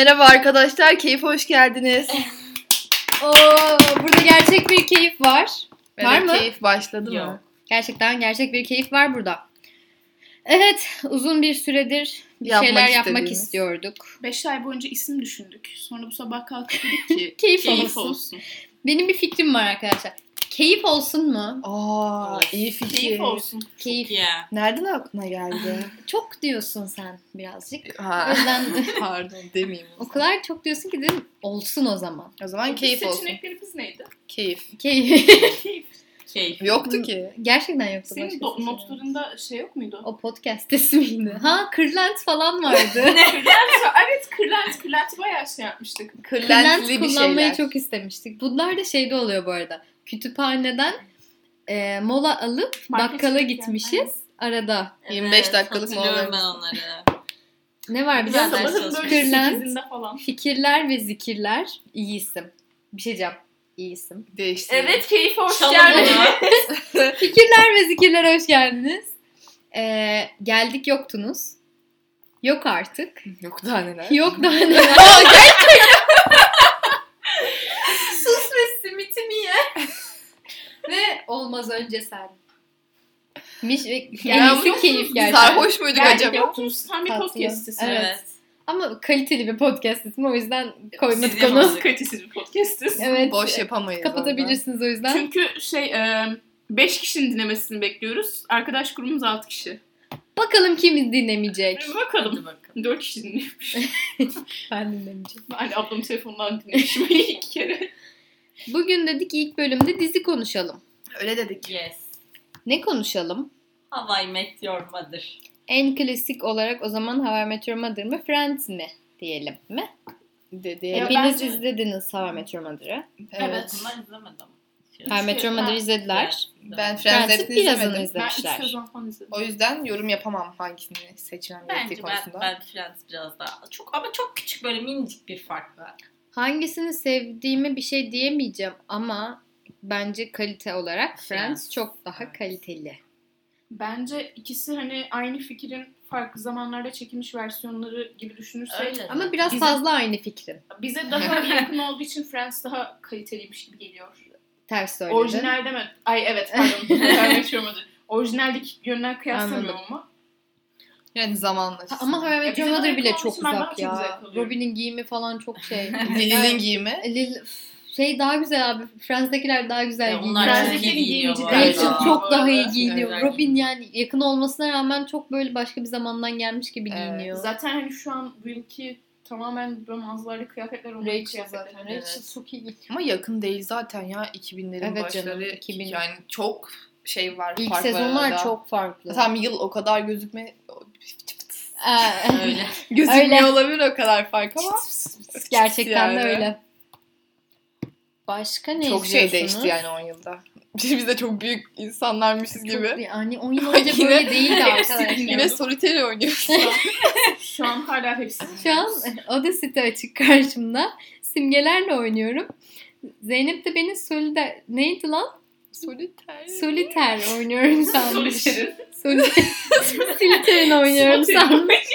Merhaba arkadaşlar, keyif hoş geldiniz. Oo, burada gerçek bir keyif var. Var Evet, mı? Keyif başladı Yok. mı? Gerçekten gerçek bir keyif var burada. Evet, uzun bir süredir bir Yapmak şeyler yapmak istediğimiz. istiyorduk. 5 ay boyunca isim düşündük. Sonra bu sabah kalkıp dedik ki Keyif, keyif olsun. olsun. Benim bir fikrim var arkadaşlar. Keyif olsun mu? Aa, Of, iyi fikir. Keyif olsun. Keyif. Yeah. Nereden aklına geldi? Çok diyorsun sen birazcık. O ha, yüzden pardon demeyeyim. o kadar çok diyorsun ki dedim olsun o zaman. O zaman keyif olsun. Seçeneklerimiz neydi? Keyif. Keyif. Keyif. Keyif. Yoktu ki. Gerçekten yoktu. Senin do- seçeneği. notlarında şey yok muydu? O podcast ismiydi. Ha kırlent falan vardı. Kırlent, evet kırlent. Kırlent bayağı şey yapmıştık. Kırlent Kırlentli bir kullanmayı şeyler. çok istemiştik. Bunlar da şeyde oluyor bu arada. Kütüphaneden e, mola alıp Market bakkala gitmişiz. Arada. 25 dakikalık molalarımız. ben onları. Ne var biliyor musun? ders Sabahın böyle Kırlent. 8'inde falan. Fikirler ve zikirler iyi isim. Bir şey diyeceğim. İyi isim. Değişti. keyif hoş Çalın geldin. bunu. Fikirler ve zikirler hoş geldiniz. E, geldik yoktunuz. Yok artık. Yok daha neler. Yok daha neler. Sus ve simitimi ye. ve olmaz önce sen. Miş ve kendisi bu- keyif gerçekten. Sarhoş muyduk Geldik acaba? yoktunuz. Tam bir Tatlı. podcast. Evet. Evet. Ama kaliteli bir podcast ismi o yüzden koymadık onu. yapamadık. Kalitesiz bir podcastiz. Evet. Boş yapamayız. Kapatabilirsiniz o yüzden. Çünkü şey 5 kişinin dinlemesini bekliyoruz. Arkadaş grubumuz 6 kişi. Bakalım kim dinlemeyecek. Bir bakalım. Hadi bakalım. 4 kişi dinlemiş. Ben dinlemeyeceğim. Ben ablamın telefonundan dinlemişim iki kere. Bugün dedik ilk bölümde dizi konuşalım. Öyle dedik. Yes. Ne konuşalım? How I Met Your Mother. En klasik olarak o zaman How I Met Your Mother mı Friends mi diyelim mi? Dedi. Ya Hepiniz bence- izlediniz How I Met Your Mother'ı. Evet. Bunlar izlemedim. How I Met Your Mother'ı Ben- izlediler. Ben Friends Friends'i birazını izlemedim. Ben 3 izlemişler. sezon falan izledim. O yüzden yorum yapamam hangisini seçmem gerektiği Bence ben, konusunda. ben Friends biraz daha çok ama çok küçük böyle minicik bir fark var. Hangisini sevdiğimi bir şey diyemeyeceğim ama bence kalite olarak Friends Friends. çok daha Evet. kaliteli. Bence ikisi hani aynı fikrin farklı zamanlarda çekilmiş versiyonları gibi düşünürsek Öyle. Ama biraz Bizim- fazla aynı fikrin. bize daha yakın olduğu için Friends daha kaliteliymiş gibi geliyor. Ters söyledin. Orijinalde mi? Ay evet pardon. Orijinaldeki yönden kıyaslamıyorum ama. Yani zamanla. Ha, Ama How I Met Your bize Mother bile çok uzak ya. Robin'in giyimi falan çok şey. Lili'nin giyimi. Lil, şey daha güzel abi. Friends'dekiler daha güzel Ya giyiniyor. iyi giyiniyor bu Rachel çok- bu daha iyi giyiniyor. Evet. Robin yani yakın olmasına rağmen çok böyle başka bir zamandan gelmiş gibi Evet. giyiniyor. Zaten hani şu an Wilkie tamamen böyle manzaralı kıyafetler olan Rachel zaten. Evet. Rachel çok iyi. Ama yakın değil zaten ya 2000'lerin Evet başları. canım, 2000. Yani çok şey var. İlk sezonlar arada. çok farklı. Tam yıl o kadar gözükme Öyle. gözükmüyor Öyle. olabilir o kadar fark ama Gerçekten de Yani. öyle. Başka ne çok şey değişti yani 10 yılda. Biz de çok büyük insanlarmışız gibi. Çok, yani 10 yıl önce Yine- böyle değildi arkadaşlar. Yine solitaire oynuyoruz. Şu an hala hepsi. Şu an Audacity açık karşımda. Simgelerle oynuyorum. Zeynep de beni soliter... Neydi lan? solitaire. Soliter oynuyorum sanmış. Solitaire. Soliter. Siliterin oynuyorum sanmış.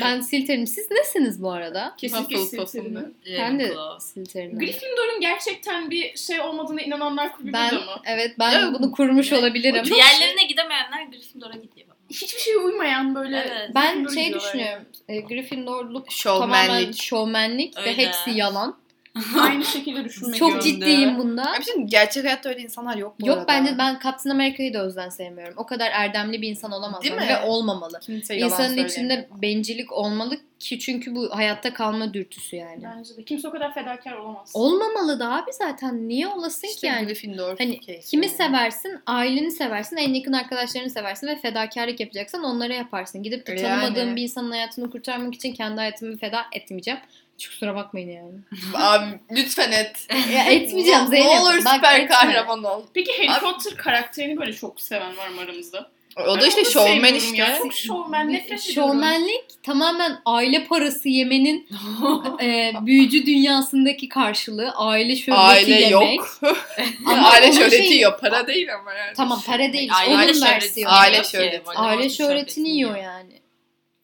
Ben Siliterim. Siz nesiniz bu arada? Kesinlikle Slytherin. Ben de. Siliterim. Gryffindor'un gerçekten bir şey olmadığına inananlar kulübü Ben ama. evet ben Ya, bunu kurmuş ya, olabilirim. Diğerlerine gidemeyenler Gryffindor'a gidiyor. Hiçbir şeye uymayan böyle. Evet. Ben şey düşünüyorum. E, Gryffindorluk Şovmenlik. tamamen şovmenlik ve hepsi yalan. Aynı şekilde düşünmek Çok yönde. ciddiyim bunda. Ya bir şey gerçek hayatta öyle insanlar yok bu Yok arada. bence ben Captain America'yı da özden sevmiyorum. O kadar erdemli bir insan olamaz Değil mi? ve olmamalı. Kimse yalan İnsanın içinde bencillik olmalı ki çünkü bu hayatta kalma dürtüsü yani. Bence de. Kimse o kadar fedakar olamaz. Olmamalı da abi zaten. Niye olasın İşte ki yani? Gryffindor Hani kimi yani. seversin, aileni seversin, en yakın arkadaşlarını seversin ve fedakarlık yapacaksan onlara yaparsın. Gidip de Yani. tanımadığım bir insanın hayatını kurtarmak için kendi hayatımı feda etmeyeceğim. Hiç kusura bakmayın yani. Abi lütfen et. ya etmeyeceğim Ne- Zeynep. Ne olur Bak, süper etme. kahraman ol. Peki Harry Abi- Potter karakterini böyle çok seven var mı aramızda? O da Ben işte onu şovmen sevmiyorum işte. ya. Çok şovmen nefret ediyorum. Şovmenlik tamamen aile parası yemenin e, büyücü dünyasındaki karşılığı aile şöhreti Aile yemek. yok. Ama Aile onun şöhreti şey- yiyor. Para değil ama yani. Tamam para değil. Aile onun şöhreti. versiyonu. Aile yok ki, şöhreti. Aile şöhretini yiyor yani.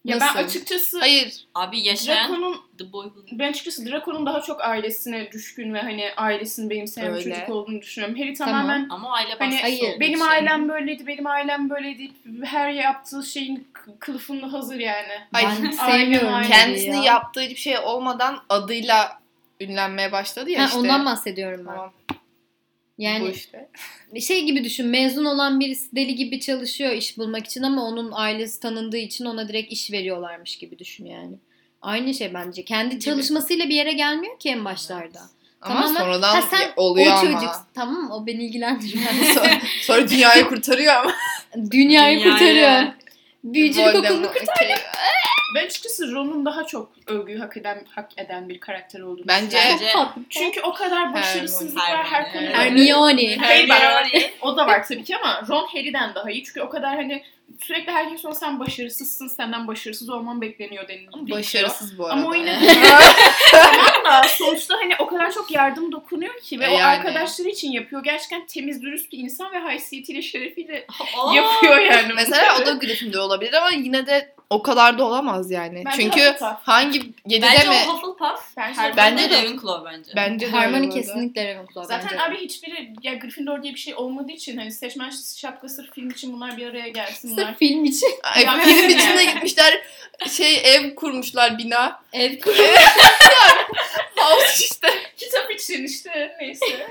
Ya Nasıl? ben açıkçası Hayır. Abi yaşayan Draco'nun The Boy Who- ben açıkçası Draco'nun daha çok ailesine düşkün ve hani ailesini benimseyen bir Öyle. çocuk olduğunu düşünüyorum. Harry Tamam. tamamen ama aile Hani baskısı hayır, olduğu benim için. ailem böyleydi, benim ailem böyleydi. Her yaptığı şeyin k- kılıfında hazır yani. Hayır. Ben sevmiyorum aynen. Harry'i Kendisinin ya. yaptığı hiçbir şey olmadan adıyla ünlenmeye başladı ya Ha, işte. ondan bahsediyorum ben. Tamam. Yani Bu işte. şey gibi düşün mezun olan birisi deli gibi çalışıyor iş bulmak için ama onun ailesi tanındığı için ona direkt iş veriyorlarmış gibi düşün yani. Aynı şey bence. Kendi çalışmasıyla bir yere gelmiyor ki en başlarda. Ama Tamamen- sonradan Ha, sen oluyor o ama. çocuk tamam o beni ilgilendirmez. sonra, sonra dünyayı kurtarıyor ama. Dünyayı Dünyayı. kurtarıyor. Büyücülük okulunu okey. Ben açıkçası Ron'un daha çok övgüyü hak eden hak eden bir karakter olduğunu Bence-. Bence Çünkü o kadar başarısızlık var her Hermione. konuda. Hermione. Hermione. o da var tabii ki ama Ron Harry'den daha iyi. Çünkü o kadar hani sürekli herkes sonra sen başarısızsın, senden başarısız olman bekleniyor deniliyor. Başarısız bu arada. Ama o yine Yani. ama sonuçta hani o kadar çok yardım dokunuyor ki ve o Yani. arkadaşları için yapıyor. Gerçekten temiz, dürüst bir insan ve haysiyetiyle, şerefiyle yapıyor yani. Mesela o da Gryffindor olabilir ama yine de o kadar da olamaz yani. Bence Çünkü Hufflepuff. hangi 7'de Bence mi? o Hufflepuff. Bence de. Ravenclaw bence. Bence de Hermione arada. kesinlikle Ravenclaw Zaten bence. abi hiçbiri ya Gryffindor diye bir şey olmadığı için hani seçmen şapkası sırf film için bunlar bir araya gelsin. Bunlar. Sırf film için Ay, Ya film evet. içinde gitmişler şey ev kurmuşlar bina. ev House işte. Kitap için işte neyse.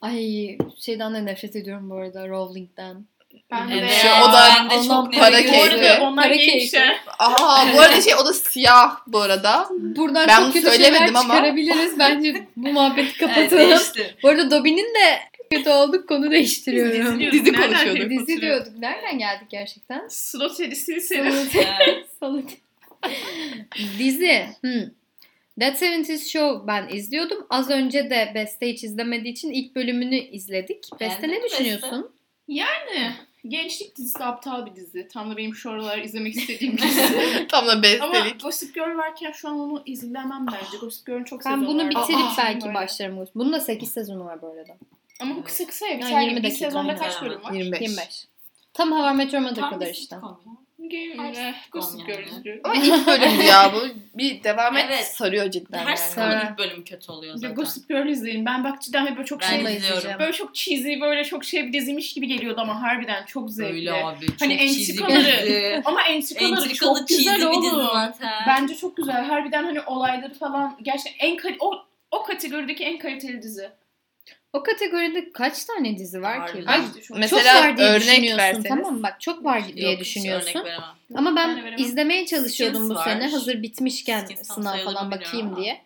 Ay şeyden de nefret ediyorum bu arada Rowling'den. Ben de Evet. Şey, o da ben de çok para keyfi. onlar Para keyfi. ha. Aha bu arada şey o da siyah bu arada. Buradan Ben çok bunu kötü söylemedim şeyler ama- çıkarabiliriz. Bence bu muhabbeti Evet, kapatalım. değişti. bu arada Dobby'nin de kötü olduk konu değiştiriyorum. Dizi Dizi Nereden konuşuyorduk. Dizi diyorduk. Nereden geldik gerçekten? Slot serisi seni. Evet. Salı. Dizi. Hmm. That 70's Show ben izliyordum. Az önce de Beste hiç izlemediği için ilk bölümünü izledik. Beste Beğendin ne mi Beste? düşünüyorsun? Yani gençlik dizisi aptal bir dizi. Tam da benim şu aralar izlemek istediğim bir dizi. Tam da Ama bestelik. Gossip Girl varken şu an onu izlemem bence. Gossip Girl'ün çok Ben sezonu bunu var. bitirip Aa, belki böyle. başlarım. Bunun da 8 sezonu var bu arada. Ama bu kısa kısa ya. Bir, Yani tane 20 bir dakika, sezonda aynen. kaç bölüm var? 25. 25. Tam Hava Meteor Mother Tam kadar bir işte. sitcom ya. Game, Gossip yani. Girl izliyorum. Ama ilk bölümdü ya bu. Bir devam et Evet. sarıyor cidden Her yani. sezonun ilk bölümü kötü oluyor zaten. Gossip Girl izleyin. Ben bak cidden hep böyle çok Ben şey... İzliyorum. Böyle çok cheesy, böyle çok şey bir diziymiş gibi geliyordu ama harbiden çok zevkli. Öyle abi. Çok Hani cheesy bir entrikaları-. Ama entrikaları çok cheesy güzel bir dizi oğlum. zaten. Bence çok güzel. Harbiden hani olayları falan gerçekten en o o kategorideki en kaliteli dizi. O kategoride kaç tane dizi var ki? Harbiden. Ay, Bence çok- Mesela çok var diye örnek düşünüyorsun verseniz. tamam mı? Bak çok var diye Yok, hiç düşünüyorsun. örnek veremem. Ama Ben ben veremem. izlemeye çalışıyordum Skins bu var. sene. Hazır bitmişken Skins tam sınav sayılır falan mı bakayım bilmiyorum diye.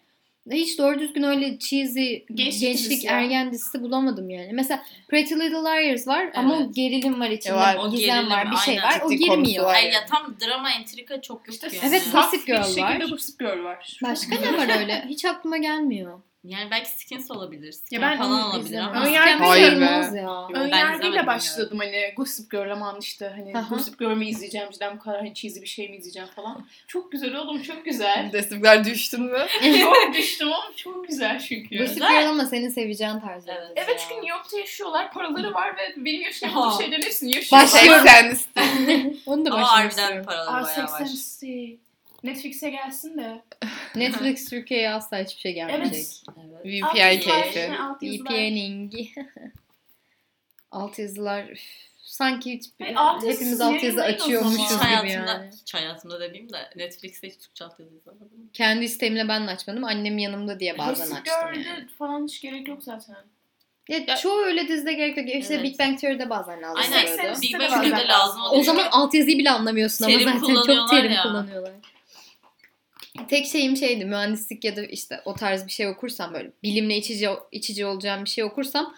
Hiç doğru düzgün öyle cheesy Gençlik gençlik, dizisi ya. ergen dizisi bulamadım yani. Mesela Pretty Little Liars var ama o Evet. gerilim var içinde. var. O Gizem gerilim, var, bir şey aynen. var. O Ciddi konusu girmiyor. var. Ay ya tam drama entrika çok yok İşte yani. Evet, Gossip bir Girl şekilde var. Gossip Girl var. Başka ne var öyle? Hiç aklıma gelmiyor. Yani belki Skins olabilir. Skins Ya ben falan onu olabilir ama. Önyargı- Hayır be. sayılmaz ya. Ben Ön izlemedim yargıyla yani. başladım hani Gossip Girl aman işte hani Aha. Gossip Girl mi izleyeceğim cidden bu kadar hani cheesy bir şey mi izleyeceğim falan. Çok güzel oğlum çok güzel. Destekler düştün mü? çok düştüm ama çok güzel çünkü. Gossip. Girl ama senin seveceğin tarzı. Evet. Evet çünkü New York'ta yaşıyorlar, paraları var ve benim yaşayamadığım şeylerin hepsini yaşıyorlar. Başlıyorum. 80'listi. Onu da Ama başlamak harbiden istiyorum. paraları Aa, bayağı var. 80'si. Netflix'e gelsin de. Netflix Türkiye'ye asla hiçbir şey gelmeyecek. Evet. Evet. Alt VPN keyfi. alt yazılar. VPN'ing. alt yazılar sanki hiç Hayır, alt hepimiz alt yazı açıyormuşuz gibi hayatımda, yani. hiç hayatımda dediğim de Netflix'te hiç Türkçe alt yazı izlemedim. Kendi isteğimle ben de açmadım. Annem yanımda diye bazen Gossip açtım Girl'de yani. falan hiç gerek yok zaten. Ya, çoğu öyle dizide gerek yok. İşte Evet. Big Bang Theory'de bazen lazım Aynen. Big Bang Theory'de lazım. O zaman alt yazıyı bile anlamıyorsun ama Terim zaten çok terim ya. kullanıyorlar. Tek şeyim şeydi mühendislik ya da işte o tarz bir şey okursam böyle bilimle içici, içici olacağım bir şey okursam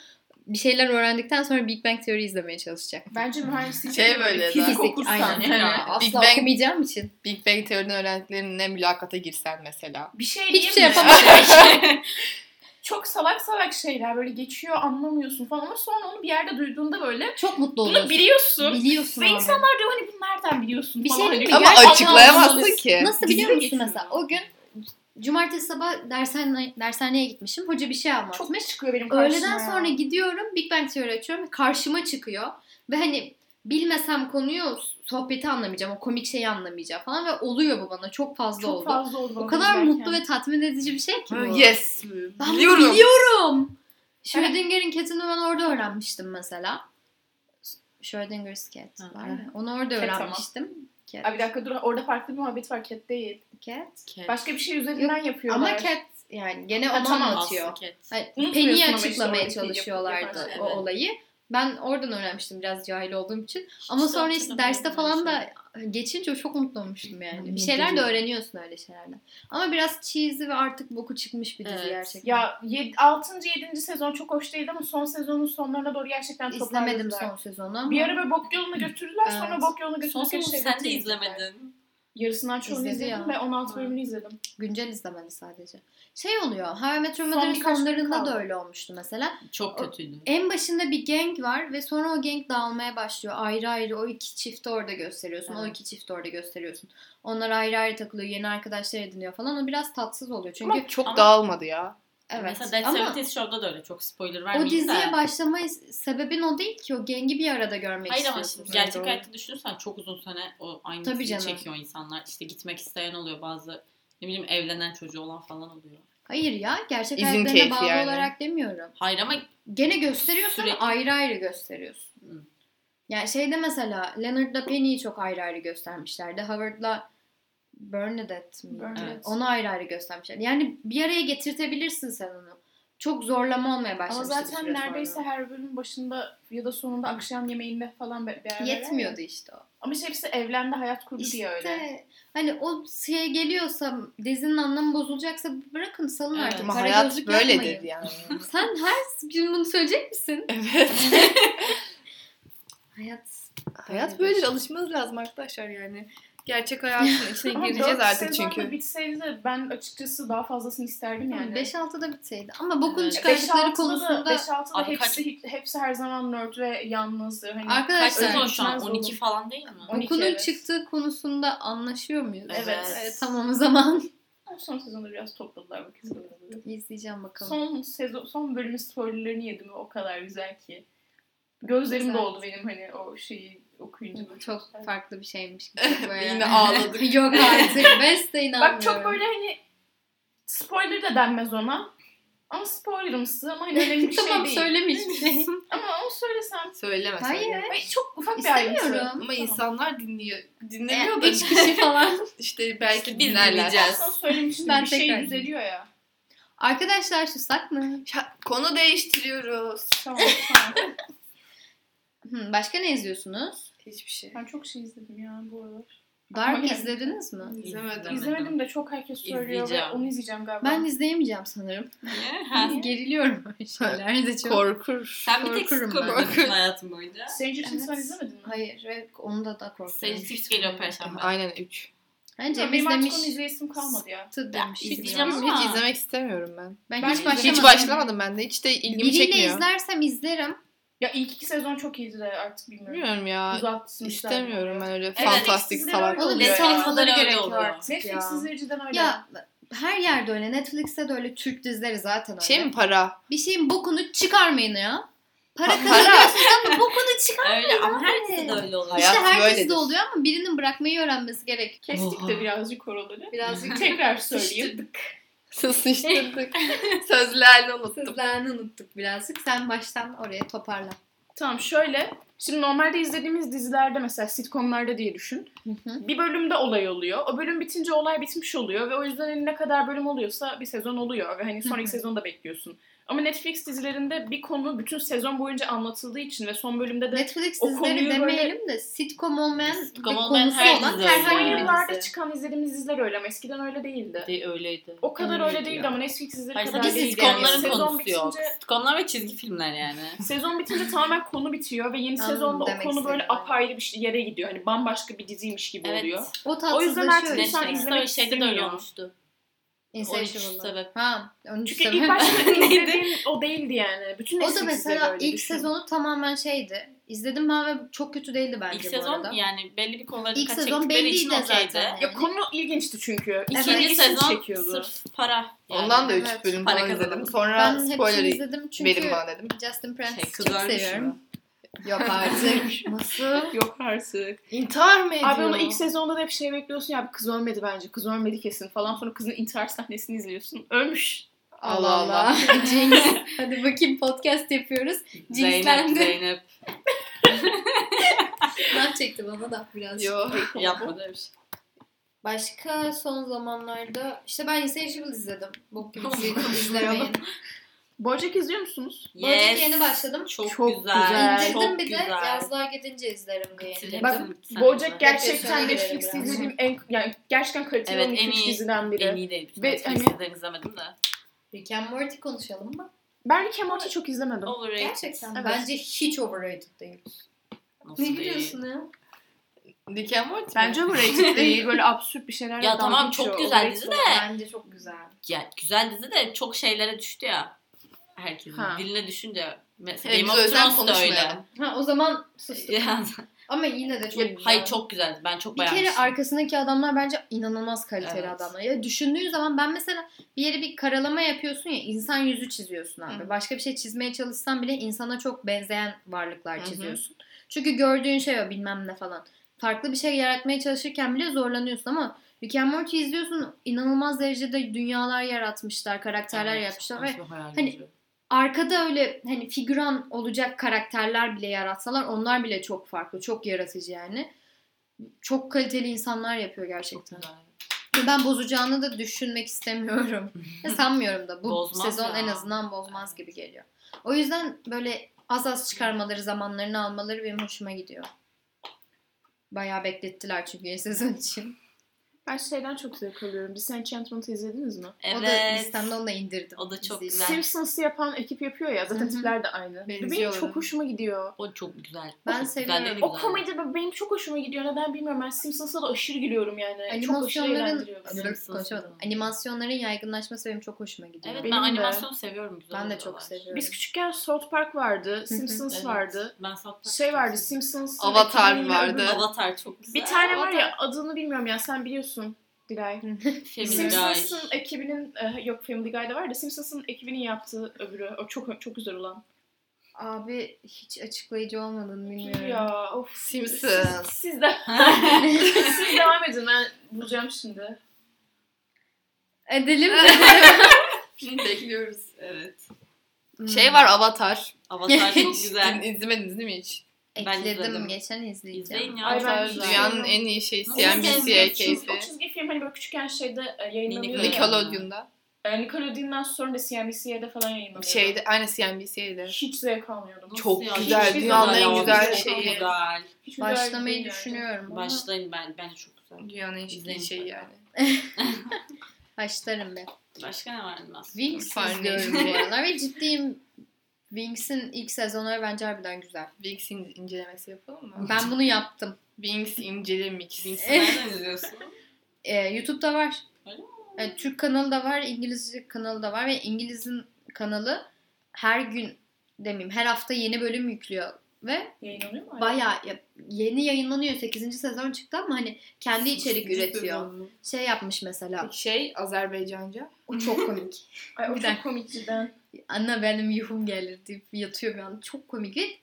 bir şeyler öğrendikten sonra Big Bang Theory izlemeye çalışacak. Bence mühendislik Şey böyle fizik okursan. aynen. hani Asla Big Bang- okumayacağım için. Big Bang Teori'nin öğrendiklerine mülakata girsen mesela. Bir şey Hiçbir şey yapamam. Çok salak salak şeyler böyle geçiyor anlamıyorsun falan ama sonra onu bir yerde duyduğunda böyle Çok mutlu bunu oluyorsun. biliyorsun. Biliyorsun Ve abi. insanlar diyor hani bunu nereden biliyorsun Bir falan. şey hani. Ama açıklayamazsın ki. Nasıl biliyor musun geçiyor? mesela? O gün cumartesi sabah dershane, dershaneye gitmişim. Hoca bir şey anlatmış. Çok çıkıyor benim karşıma Öğleden ya. sonra gidiyorum Big Bang Theory açıyorum karşıma çıkıyor. Ve hani bilmesem konuyu sohbeti anlamayacağım. O komik şeyi anlamayacağım falan ve oluyor bu bana. Çok fazla Çok oldu. fazla oldu. o kadar izlerken. mutlu ve tatmin edici bir şey ki bu. Yes. Ben Biliyorum. biliyorum. Schrödinger'in cat'ini ben orada öğrenmiştim mesela. Schrödinger's cat Ha, var ya. Onu orada Cat ama. öğrenmiştim. Cat. Ay bir dakika dur orada farklı bir muhabbet var cat değil. cat. Başka bir şey üzerinden yapıyorlar. Ama cat yani gene Ha, onu tamam, anlatıyor. Unutmuyorsun Penny'i ama işte açıklamaya yapı- çalışıyorlardı yapan o Evet. olayı. Ben oradan öğrenmiştim biraz cahil olduğum için. Ama Hiç de sonra işte derste falan da geçince çok mutlu olmuştum yani. Bir şeyler de öğreniyorsun öyle şeylerden. Ama biraz cheesy ve artık boku çıkmış bir dizi Evet. gerçekten. Ya 6. 7. sezon çok hoş değildi ama son sezonun sonlarına doğru gerçekten İzlemedim toparladılar. son sezonu ama. Bir ara böyle bok yoluna götürdüler Evet. sonra bok yoluna Son götürdükleri sonu şey sen de izlemedin. Yarısından çoğunu İzledi izledim ya. ve 16 Ha. bölümünü izledim. Güncel izlemedi sadece. Şey oluyor. How I Met Your Son Mother'ın birkaç sonlarında kaldı. da öyle olmuştu mesela. Çok kötüydü. En başında bir gang var ve sonra o gang dağılmaya başlıyor. Ayrı ayrı o iki çifti orada gösteriyorsun. O Evet. iki çifti orada gösteriyorsun. Onlar ayrı ayrı takılıyor. Yeni arkadaşlar ediniyor falan. O biraz tatsız oluyor. Çünkü Ama çok Ama- dağılmadı ya. Evet. Mesela Dead Ama Seventies Show'da da öyle çok spoiler o vermeyeyim diziye de. başlama sebebin o değil ki. O gengi bir arada görmek Hayır ama şimdi gerçek doğru. hayatta düşünürsen çok uzun sene o aynı Tabii diziyi canım. çekiyor insanlar. İşte gitmek isteyen oluyor bazı ne bileyim evlenen çocuğu olan falan oluyor. Hayır ya. Gerçek İzin hayatlarına bağlı yani. olarak demiyorum. Hayır ama Gene gösteriyorsun Sürekli- ayrı ayrı gösteriyorsun. Hı. Yani şeyde mesela Leonard'la Penny'yi çok ayrı ayrı göstermişlerdi. Howard'la Bernadette mi? Bernadette. Evet. Onu ayrı ayrı göstermişler. Yani bir araya getirtebilirsin sen onu. Çok zorlama olmaya Ama başlamıştı bir zaten neredeyse sonra. her bölüm başında ya da sonunda akşam yemeğinde falan bir yer Yetmiyordu işte o. Ama işte hepsi evlendi hayat kurdu diye öyle. İşte hani o şeye geliyorsa dizinin anlamı bozulacaksa bırakın salın Evet. artık. Ama Kara hayat böyledir yapmayın. yani. Sen her gün bunu söyleyecek misin? evet. Hayat Hayat böyledir. Alışmanız lazım arkadaşlar yani. Gerçek hayatın içine gireceğiz artık çünkü. bitseydi ben açıkçası daha fazlasını isterdim yani. 5-6'da bitseydi. Ama bokunu çıkardıkları konusunda 5-6'da Abi hepsi, hepsi her zaman nerd ve yalnız. Hani kaç Arkadaşlar sezon şu an? bitmez 12 oğlum. falan değil mi? 12, bokunun evet. çıktığı konusunda anlaşıyor muyuz? Evet. Evet, tamam o zaman Ama son sezonda biraz topladılar bu kızları. izleyeceğim bakalım. Son sezon son bölümün spoilerlarını yedim ve o kadar güzel ki. Gözlerim Güzel. doldu benim hani o şeyi okuyunca. böyle Çok güzel. farklı bir şeymiş gibi böyle. Yine ağladık. Yok artık. Beste inanmıyorum. Bak çok böyle hani spoiler da denmez ona. Ama spoilerımsı ama hani önemli bir şey tamam değil. söyleme hiçbir şey. Ama onu söylesem. Söyleme Hayır. söyleme. Ay, çok ufak bir ayrıntı. İstemiyorum. Ama Tamam. insanlar dinliyor. Dinlemiyor da üç kişi falan. işte belki İşte biz dinleyeceğiz. Ben sana söylemiştim Ben bir şey düzeliyor ya. Arkadaşlar susak mı? Ya, Konu değiştiriyoruz. Tamam tamam. Hı, başka ne izliyorsunuz? Hiçbir şey. ben çok şey izledim ya bu aralar. Dark Ama- izlediniz mi? İzlemedim. İzlemedim de çok herkes söylüyor ve İzleyeceğim. onu izleyeceğim galiba. Ben izleyemeyeceğim sanırım. Niye? Ha, Geriliyorum böyle şeylerde çok. Korkur. Sen bir tek Korkurum bütün hayatın boyunca. Stranger Things Evet. izlemedin mi? Hayır ve onda da korkuyorum. Stranger Things geliyor Perşembe. Aynen 3. Bence Ya, benim artık onu izleyesim kalmadı ya. Tı demiş. izleyeceğim izliyorum. ama- Hiç izlemek istemiyorum ben. Ben, Ben hiç başlamadım. Hiç başlamadım ben de. Hiç de ilgimi Biriyle çekmiyor. izlersem izlerim. Ya ilk iki sezon çok iyiydi de artık bilmiyorum. Bilmiyorum ya. Uzatmışlar. İstemiyorum ben öyle Evet, fantastik de salak Onu oluyor oluyor. ya. detay Kadar almaları öyle oluyor. artık Netflix ya. izleyiciden öyle. Ya her yerde öyle. Netflix'te de öyle. Türk dizileri zaten öyle. Şey mi para? Bir şeyin bokunu çıkarmayın ya. Para Pa- kazanıyorsunuz ama bokunu çıkar. Öyle ama her Evet. dizide öyle oluyor. Hayat işte herkes böyledir. de oluyor ama birinin bırakmayı öğrenmesi gerek. Kestik de birazcık oraları. Birazcık Tekrar söyleyeyim. Sıçtırdık. Sözlerini unuttum. sözlerini unuttuk birazcık. Sen baştan oraya toparla. Tamam şöyle. Şimdi normalde izlediğimiz dizilerde mesela sitcomlarda diye düşün. Bir bölümde olay oluyor. O bölüm bitince olay bitmiş oluyor ve o yüzden hani ne kadar bölüm oluyorsa bir sezon oluyor ve hani sonraki sezonu da bekliyorsun. Ama Netflix dizilerinde bir konu bütün sezon boyunca anlatıldığı için ve son bölümde de Netflix o dizileri konuyu böyle- demeyelim de sitcom olmayan Sitcom bir olmayan konusu her olan herhangi bir yıllarda çıkan izlediğimiz diziler öyle ama eskiden öyle değildi. De öyleydi. O kadar Öyleydi öyle değildi ya. ama Netflix dizileri Hayır kadar sadece değildi. Yani sitcomların sezon konusu yok. bitince Sitcomlar ve çizgi filmler yani. Sezon bitince tamamen konu bitiyor ve yeni sezonda o konu böyle istediğini. apayrı bir şey- yere gidiyor. Hani bambaşka bir diziymiş gibi Evet. oluyor. O O yüzden artık insan izlemek öyle şeyde de öyle istemiyor. olmuştu. Insatiable. 13 sebep. Ha, 13 Çünkü sebep. ilk başta Neydi? o değildi yani. Bütün o da mesela ilk düşün. sezonu tamamen şeydi. İzledim ben ve çok kötü değildi bence İlk bu sezon arada. yani belli bir konuları İlk dikkat sezon çektikleri için belliydi okeydi. zaten. Ya konu ilginçti çünkü. Evet. İkinci İlgisini sezon çekiyordu. sırf para. Yani. Ondan da 3 Evet. bölüm Para falan izledim. Sonra Ben spoiler'ı izledim çünkü verin bana dedim. Justin Prince'i Şey, çok seviyorum. mı? Yok artık. Nasıl? Yok artık. İntihar mı ediyor? Abi onu ilk sezonda da hep şey bekliyorsun ya kız ölmedi bence. Kız ölmedi kesin falan. Sonra kızın intihar sahnesini izliyorsun. Ölmüş. Allah Allah. Jinx. Hadi bakayım podcast yapıyoruz. Zeynep, Jinxlendi. Zeynep. Ben çekti bana da biraz. Yo. Yapma demiş. Başka son zamanlarda işte ben Insatiable izledim. Bok gibi izlemeyin. Bojack izliyor musunuz? Bojack yeni başladım. Çok, Çok güzel. güzel. İndirdim Çok bir de güzel. yazlığa gidince izlerim diye. Hepsini Bak, Bojack gerçekten Netflix'te izlediğim en yani gerçekten kaliteli Evet, en 2-3 iyi- diziden biri. En iyi değil. Ve Netflix'ten izlemedim de. Rick and Morty konuşalım mı? Ben Rick and Morty'yi çok izlemedim. Overrated. Gerçekten. Evet. Bence hiç overrated değil. Nasıl Ne gülüyorsun ya? Rick and Morty? Bence overrated değil. Böyle absürt bir şeyler. Ya tamam, çok güzel dizi de. Bence çok güzel. Ya, güzel dizi de çok şeylere düştü ya. Herkesin Ha. diline düşünce. Mesela Evet, Game of Thrones da öyle. Ha o zaman sustum. Ama yine de çok ya, güzel. hayır çok güzeldi. Ben çok Bir kere beğenmiştim. arkasındaki adamlar bence inanılmaz kaliteli Evet. adamlar. Ya düşündüğün zaman ben mesela bir yere bir karalama yapıyorsun ya insan yüzü çiziyorsun abi. Hı. Başka bir şey çizmeye çalışsan bile insana çok benzeyen varlıklar Hı hı. çiziyorsun. Çünkü gördüğün şey o bilmem ne falan. Farklı bir şey yaratmaya çalışırken bile zorlanıyorsun ama Rick and Morty izliyorsun inanılmaz derecede dünyalar yaratmışlar, karakterler Evet, yaratmışlar ve hani-. Arkada öyle hani figüran olacak karakterler bile yaratsalar onlar bile çok farklı, çok yaratıcı yani. Çok kaliteli insanlar yapıyor gerçekten. Ben bozacağını da düşünmek istemiyorum. Sanmıyorum da bu Bozmaz sezon ya. en azından bozmaz gibi geliyor. O yüzden böyle az az çıkarmaları, zamanlarını almaları benim hoşuma gidiyor. Bayağı beklettiler çünkü sezon için. Ben şeyden çok zevk alıyorum. Disenchantment'ı izlediniz mi? Evet. O da listemde onu da indirdim. O da çok İzleyeyim. güzel. Simpsons'ı yapan ekip yapıyor ya. Zaten Hı hı. tipler de aynı. Benim çok hoşuma gidiyor. O çok güzel. Ben çok seviyorum. Güzel, O komedi be- benim çok hoşuma gidiyor. Neden bilmiyorum. Ben Simpsons'a da aşırı gülüyorum yani. Çok aşırı Animasyonların. Simpsons konuşamadım. Animasyonların yaygınlaşması benim çok hoşuma gidiyor. Evet Benim ben de. animasyon seviyorum. Güzel Ben de çok seviyorum. Biz küçükken South Park vardı. Simpsons Evet. vardı. Ben South Park Şey çok vardı. Simpsons. Avatar vardı. Avatar çok güzel. Bir tane var ya adını bilmiyorum ya sen biliyorsun Dilay. Family Guy. Simpsons'ın ekibinin e, yok Family Guy'da var da Simpsons'ın ekibinin yaptığı öbürü. O çok çok güzel olan. Abi hiç açıklayıcı olmadığını bilmiyorum. Ya of. Simpsons. Siz, siz de siz devam edin ben bulacağım şimdi. Edelim. Bekliyoruz. Evet. Şey var Avatar. Avatar çok güzel. İzlemediniz değil mi hiç? Ben Ekledim izledim. geçen izleyeceğim. İzleyin ya. Ay, çok ben güzel. Dünyanın en iyi şeyi Nasıl CNBC'ye sevmiyorsun? O keyfi. çizgi film hani böyle küçükken şeyde e, yayınlanıyor. ya. Nickelodeon'da. E, Nickelodeon'dan sonra da CNBC'de falan yayınlanıyor. Şeyde, aynı CNBC'ydi. Hiç zevk almıyordum. Nasıl Çok ya? güzel, Hiçbir dünyanın en güzel çok şeyi. Güzel. Hiç güzel Başlamayı değil yani. düşünüyorum ama Başlayın ben bence çok güzel. Dünyanın en İzleyin iyi şeyi yani. başlarım be. Başka ne var? Wings Fire izliyorum bu aralar ve ciddiyim. Wings'in ilk sezonları bence harbiden güzel. Wings in- incelemesi yapalım mı? Ben bunu yaptım. Wings incele mix. Wings'i nereden izliyorsun? Ee, YouTube'da var. Öyle mi? Evet, Türk kanalı da var, İngilizce kanalı da var ve İngiliz'in kanalı her gün demeyeyim her hafta yeni bölüm yüklüyor ve Yayınlanıyor mu? bayağı ya- yeni yayınlanıyor. 8. sezon çıktı ama hani kendi içerik üretiyor. Şey yapmış mesela. Şey Azerbaycanca. O çok komik. Ay, o Bir çok dakika. komik cidden. Anne benim yuhum gelir deyip yatıyor bir an. Çok komik.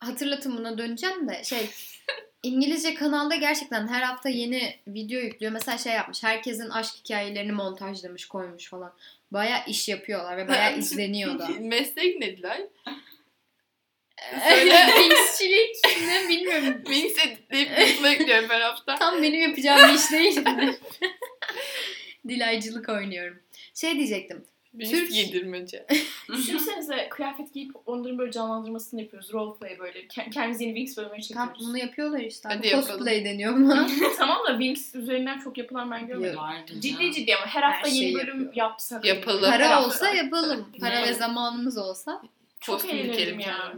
Hatırlatın buna döneceğim de şey İngilizce kanalda gerçekten her hafta yeni video yüklüyor. Mesela şey yapmış. Herkesin aşk hikayelerini montajlamış koymuş falan. Baya iş yapıyorlar ve baya izleniyor da. Meslek ne Dilay? Söyle. Wingsçilik ne bilmiyorum. Wings editleyip YouTube'a ekliyorum her hafta. Tam benim yapacağım bir iş değil? Dilaycılık oynuyorum. Şey diyecektim. Wings Türk- giydirmece. Düşünsenize kıyafet giyip onların böyle canlandırmasını yapıyoruz. Roleplay böyle. Ke- Kendimiz yeni Wings Tam çekiyoruz. bunu yapıyorlar işte. Hadi Hadi yapalım. Cosplay deniyor buna. tamam da Wings üzerinden çok yapılan ben görmedim. Ciddi ciddi ama her hafta Her yeni şeyi bölüm yapıyor. yapsak. Yapalım. Her Para hafta- olsa yapalım. Para ve zamanımız olsa. Çok dikelim ya.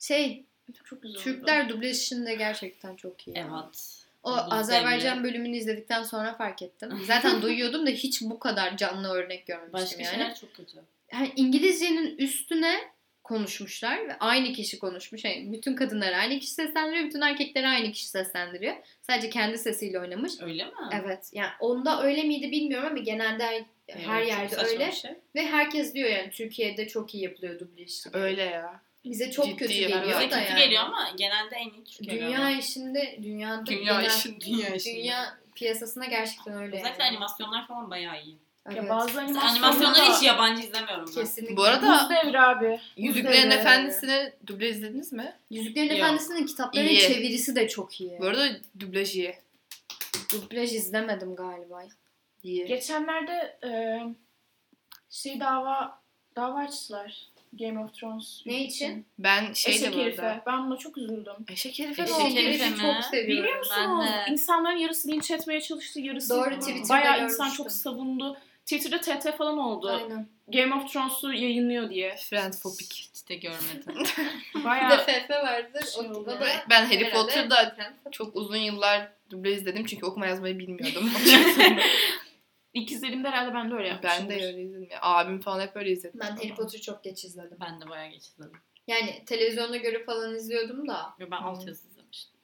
Şey Çok güzel oldu. Türkler dublaj işinde gerçekten çok iyi. Evet. O Azerbaycan bölümünü izledikten sonra fark ettim. Zaten duyuyordum da hiç bu kadar canlı örnek görmemiştim Başka yani. şeyler çok kötü. Yani İngilizcenin üstüne konuşmuşlar ve aynı kişi konuşmuş. Yani bütün kadınlar aynı kişi seslendiriyor, bütün erkekleri aynı kişi seslendiriyor. Sadece kendi sesiyle oynamış. Öyle mi? Evet. Yani onda öyle miydi bilmiyorum ama genelde her, her Evet, yerde öyle. şey. Ve herkes diyor yani Türkiye'de çok iyi yapılıyor dublaj. Öyle ya. Bize çok Ciddi kötü geliyor Bize da kötü yani. geliyor ama genelde en iyi Türkiye Dünya işinde, dünyada Dünya genel- işin dünya işin. dünya piyasasında gerçekten öyle. Özellikle yani. animasyonlar falan bayağı iyi. Evet. Ya bazı animasyonlar animasyonları da- hiç yabancı izlemiyorum ben. Kesinlikle. Bu arada Buz devri abi. Yüzüklerin. Efendisi'ni duble izlediniz mi? Yüzüklerin Yok. Efendisi'nin kitaplarının İyi. çevirisi de çok iyi. Bu arada dublaj iyi. Dublaj izlemedim galiba. İyi. Geçenlerde e, şey dava dava açtılar. Game of Thrones. Ne için? Ben şey de Eşek bu herife. Ben buna çok üzüldüm. Eşek herife ne Eşek oldu? herife mi? çok seviyorum. Biliyor Ben musunuz? de. İnsanların yarısı linç etmeye çalıştı, yarısı Doğru, Twitter'da bayağı görmüştüm. insan çok savundu. Twitter'da TT falan oldu. Aynen. Game of Thrones'u yayınlıyor diye. Friendphobik. Hiç de görmedim. Bir de Bayağı FF vardır. Şey da Ben, ben Harry Potter'da çok uzun yıllar duble izledim çünkü okuma yazmayı bilmiyordum. ikizlerimde herhalde ben de öyle yapmışımdır. ben de öyle izledim. Ya. Abim falan hep öyle izledi. Ben Harry Potter'ı çok geç izledim. ben de bayağı geç izledim. Yani televizyonda görüp falan izliyordum da. Yo, Ben alt yazı izlemiştim.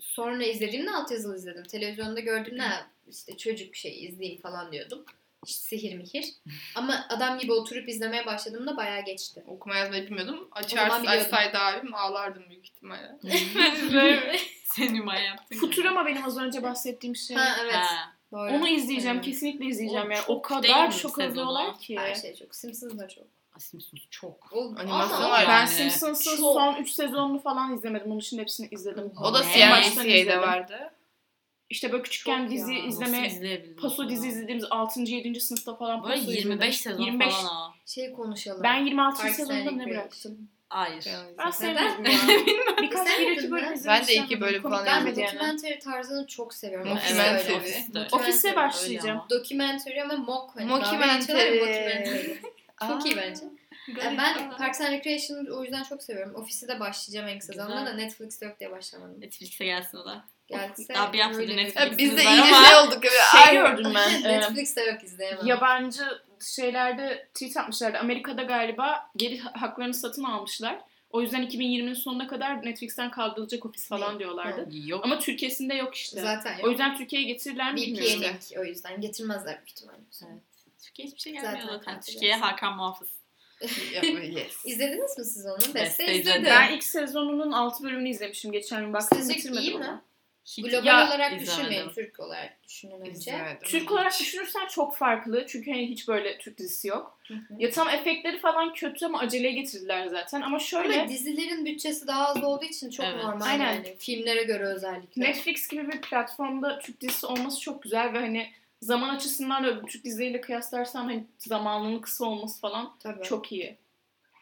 Sonra izlediğimde altyazılı izledim. Televizyonda gördüğümde "Ha, işte çocuk bir şey izleyeyim falan diyordum. İşte sihir mihir. Ama adam gibi oturup izlemeye başladığımda bayağı geçti. Okuma yazmayı bilmiyordum. Açar açsaydı abim ağlardım büyük ihtimalle. Sen Hüma yaptın. Futurama benim az önce bahsettiğim şey. Ha evet. Ha. Doğru. Onu izleyeceğim, Aynen. kesinlikle izleyeceğim O yani. O kadar çok övüyorlar ki. Her şey çok. Simpsons da çok. Simpsons çok. O, Animasyon var Ben Yani. Simpsons'ın Çok. son 3 sezonunu falan izlemedim. Onun için hepsini izledim. O da Ne? CNBC'de izledim. vardı. İşte böyle küçükken Çok dizi ya. izleme, izleyebildim paso ya? dizi izlediğimiz 6. 7. sınıfta falan Böyle paso 25 izledim. sezon 25. falan o. Şey konuşalım. Ben 26. Parks and sezonda ne Recreation. bıraktım? Hayır. Ben Ben, sevmedim ya. Birkaç bir iki bölüm mi? izlemiştim. Ben de iki bölüm falan Ben gelmedi yani. documentary tarzını çok seviyorum. Mockumentary. Ofise başlayacağım. Documentary ama mock. Mockumentary. Çok iyi bence. Yani ben Parks and Recreation'ı o yüzden çok seviyorum. Ofisi de başlayacağım en kısa zamanda da Netflix'te yok diye başlamadım. Netflix'e gelsin o da. Gelse Daha bir haftadır öyle bir- Netflix- Ya biz de Var iyice ama- şey olduk. Şey gördüm ben. Netflix'te yok izleyemem. yabancı şeylerde tweet atmışlardı. Amerika'da galiba geri haklarını satın almışlar. O yüzden 2020'nin sonuna kadar Netflix'ten kaldırılacak ofis falan Ne? diyorlardı. Yok. Ama Türkiye'sinde yok işte. Zaten O yok. yüzden Türkiye'ye getirirler mi bilmiyorum. O yüzden getirmezler büyük ihtimalle. Evet. Türkiye hiçbir şey gelmiyor Zaten zaten. Türkiye'ye Hakan Muhafız. Yes. İzlediniz mi siz onu? Beste Beste izledim. Ben ilk sezonunun 6 bölümünü izlemişim geçen gün. Baktım Sizce bitirmedim iyi mi? ama. Hiç Global Ya, olarak izlemedim. düşünmeyin. Türk olarak düşünün önce. Türk olarak düşünürsen çok farklı. Çünkü hani hiç böyle Türk dizisi yok. Hı hı. Ya tam efektleri falan kötü ama aceleye getirdiler zaten. Ama şöyle Ama dizilerin bütçesi daha az olduğu için çok Evet. normal Aynen. yani. Filmlere göre özellikle. Netflix gibi bir platformda Türk dizisi olması çok güzel ve hani zaman açısından da Türk dizileriyle kıyaslarsam hani zamanının kısa olması falan Tabii. çok iyi.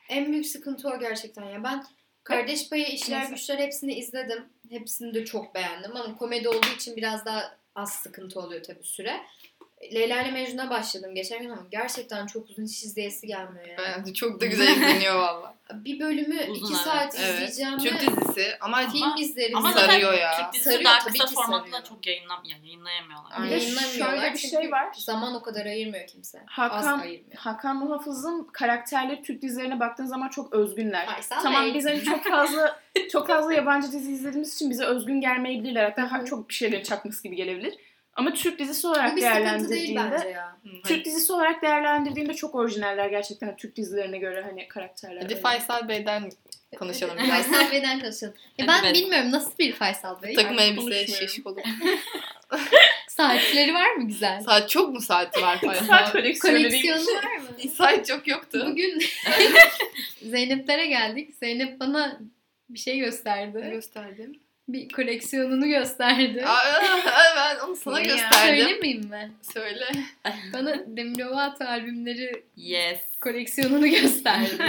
En büyük sıkıntı o gerçekten ya. Ben Kardeş Payı, İşler Neyse. Güçler hepsini izledim. Hepsini de çok beğendim ama komedi olduğu için biraz daha az sıkıntı oluyor tabii süre. Leyla ile Mecnun'a başladım geçen gün ama gerçekten çok uzun hiç izleyesi gelmiyor yani. Bence çok da güzel izleniyor valla. Bir bölümü Uzun, iki evet. saat Evet. izleyeceğim Türk dizisi ama film Ama- izleriz. Ama. Sarıyor ya. Türk dizisi Sarıyor, daha tabii kısa ki formatla çok yayınlam yani yayınlayamıyorlar. Aynen. Yayınlamıyorlar Şöyle bir şey var. Zaman o kadar ayırmıyor kimse. Az Hakan ayırmıyor. Hakan Muhafız'ın karakterleri Türk dizilerine baktığın zaman çok özgünler. Faysal tamam Bey. biz hani çok fazla çok fazla yabancı dizi izlediğimiz için bize özgün gelmeyebilirler. Hatta ha- çok bir şeyleri çakması gibi gelebilir. Ama Türk dizisi olarak Bu bir sıkıntı değil değerlendirdiğinde ya. Türk hadi, dizisi olarak değerlendirdiğinde çok orijinaller gerçekten Türk dizilerine göre hani karakterler. hadi öyle. Faysal Bey'den konuşalım biraz. Faysal Bey'den konuşalım. Ya Hadi ben be. bilmiyorum nasıl bir Faysal Bey? Takım elbise, konuşmuyorum. şiş kolu. Saatleri var mı güzel? Saat çok mu saati var Saat Faysal? koleksiyonlarıymış. Koleksiyonu var mı? Saat çok yoktu. Bugün Zeynep'lere geldik. Zeynep bana bir şey gösterdi. gösterdim. Bir koleksiyonunu gösterdi. Aa, ben onu sana ya? gösterdim. Söylemeyeyim mi? Söyle. Bana Demi Lovato albümleri Yes. koleksiyonunu gösterdi.